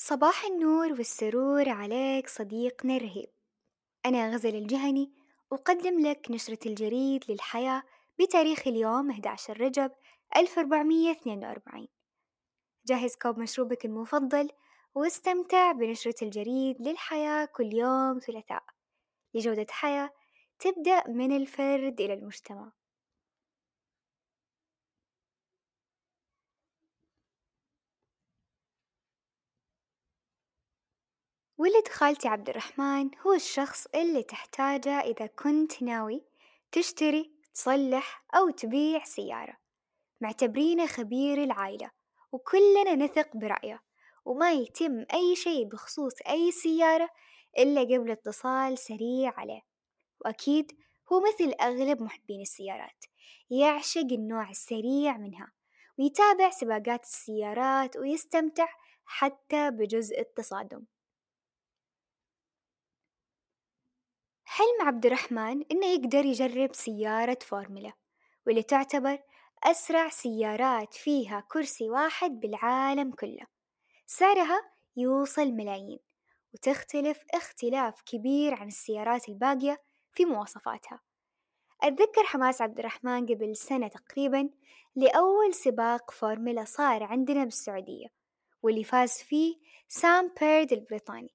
صباح النور والسرور عليك صديقنا الرهيب. أنا غزل الجهني أقدم لك نشرة الجريد للحياة بتاريخ اليوم 11 رجب 1442 جهز كوب مشروبك المفضل واستمتع بنشرة الجريد للحياة كل يوم ثلاثاء. لجودة حياة تبدأ من الفرد إلى المجتمع. ولد خالتي عبد الرحمن هو الشخص اللي تحتاجه إذا كنت ناوي تشتري تصلح أو تبيع سيارة، معتبرينه خبير العائلة وكلنا نثق برأيه، وما يتم أي شي بخصوص أي سيارة إلا قبل اتصال سريع عليه، وأكيد هو مثل أغلب محبين السيارات يعشق النوع السريع منها، ويتابع سباقات السيارات ويستمتع حتى بجزء التصادم. حلم عبد الرحمن إنه يقدر يجرب سيارة فورمولا واللي تعتبر أسرع سيارات فيها كرسي واحد بالعالم كله، سعرها يوصل ملايين وتختلف اختلاف كبير عن السيارات الباقية في مواصفاتها، أتذكر حماس عبد الرحمن قبل سنة تقريبا لأول سباق فورمولا صار عندنا بالسعودية، واللي فاز فيه سام بيرد البريطاني،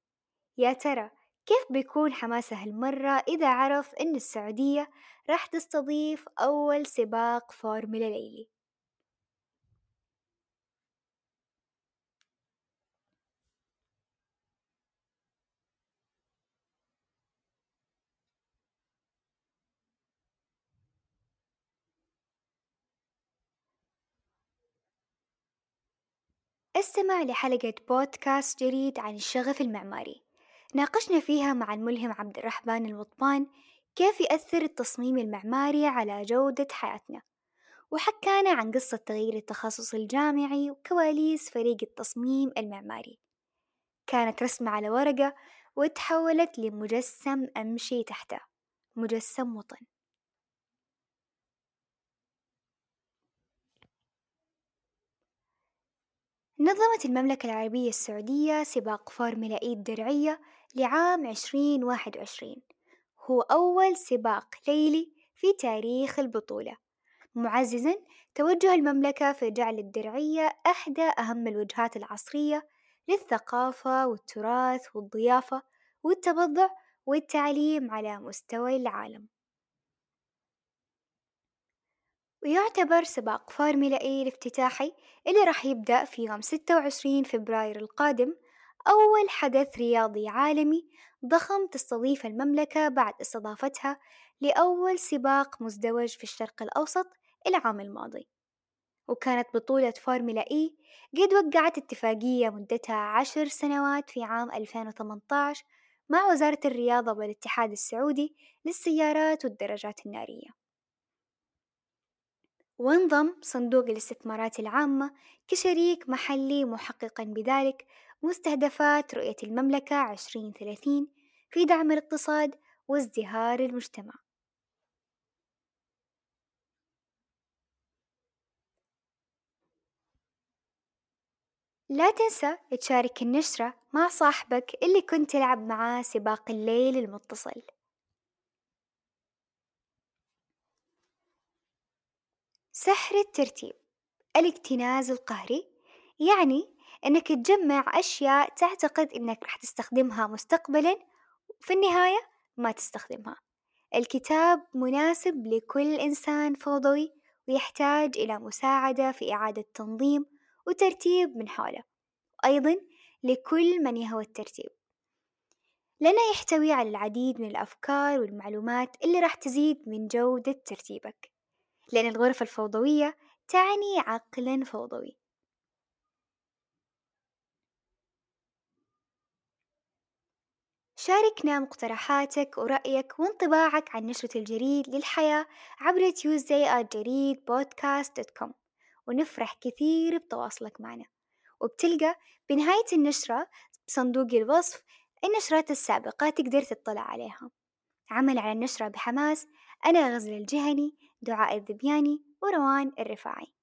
يا ترى كيف بيكون حماسه هالمرة إذا عرف إن السعودية راح تستضيف أول سباق فورمولا ليلي؟ استمع لحلقة بودكاست جديد عن الشغف المعماري، ناقشنا فيها مع الملهم عبد الرحمن المطبان كيف يأثر التصميم المعماري على جودة حياتنا، وحكانا عن قصة تغيير التخصص الجامعي وكواليس فريق التصميم المعماري، كانت رسمة على ورقة وتحولت لمجسم أمشي تحته، مجسم وطن. نظمت المملكة العربية السعودية سباق فورمولا إي الدرعية لعام عشرين واحد وعشرين، هو أول سباق ليلي في تاريخ البطولة، معززا توجه المملكة في جعل الدرعية إحدى أهم الوجهات العصرية للثقافة والتراث والضيافة والتبضع والتعليم على مستوى العالم. ويعتبر سباق فورمولا إي الافتتاحي اللي راح يبدأ في يوم ستة وعشرين فبراير القادم أول حدث رياضي عالمي ضخم تستضيف المملكة بعد استضافتها لأول سباق مزدوج في الشرق الأوسط العام الماضي، وكانت بطولة فورمولا إي قد وقعت اتفاقية مدتها عشر سنوات في عام ألفين وثمانية عشر مع وزارة الرياضة والاتحاد السعودي للسيارات والدراجات النارية. وانضم صندوق الاستثمارات العامة كشريك محلي محققا بذلك مستهدفات رؤية المملكة عشرين ثلاثين في دعم الاقتصاد وازدهار المجتمع. لا تنسى تشارك النشرة مع صاحبك اللي كنت تلعب معاه سباق الليل المتصل. سحر الترتيب. الاكتناز القهري يعني إنك تجمع أشياء تعتقد إنك راح تستخدمها مستقبلا وفي النهاية ما تستخدمها، الكتاب مناسب لكل إنسان فوضوي ويحتاج إلى مساعدة في إعادة تنظيم وترتيب من حوله، وأيضا لكل من يهوى الترتيب، لأنه يحتوي على العديد من الأفكار والمعلومات اللي راح تزيد من جودة ترتيبك، لأن الغرف الفوضوية تعني عقلا فوضوي. شاركنا مقترحاتك ورأيك وانطباعك عن نشرة الجريد للحياة عبر كوم ونفرح كثير بتواصلك معنا. وبتلقى بنهاية النشرة بصندوق الوصف النشرات السابقة تقدر تطلع عليها. عمل على النشرة بحماس أنا غزل الجهني دعاء الذبياني وروان الرفاعي.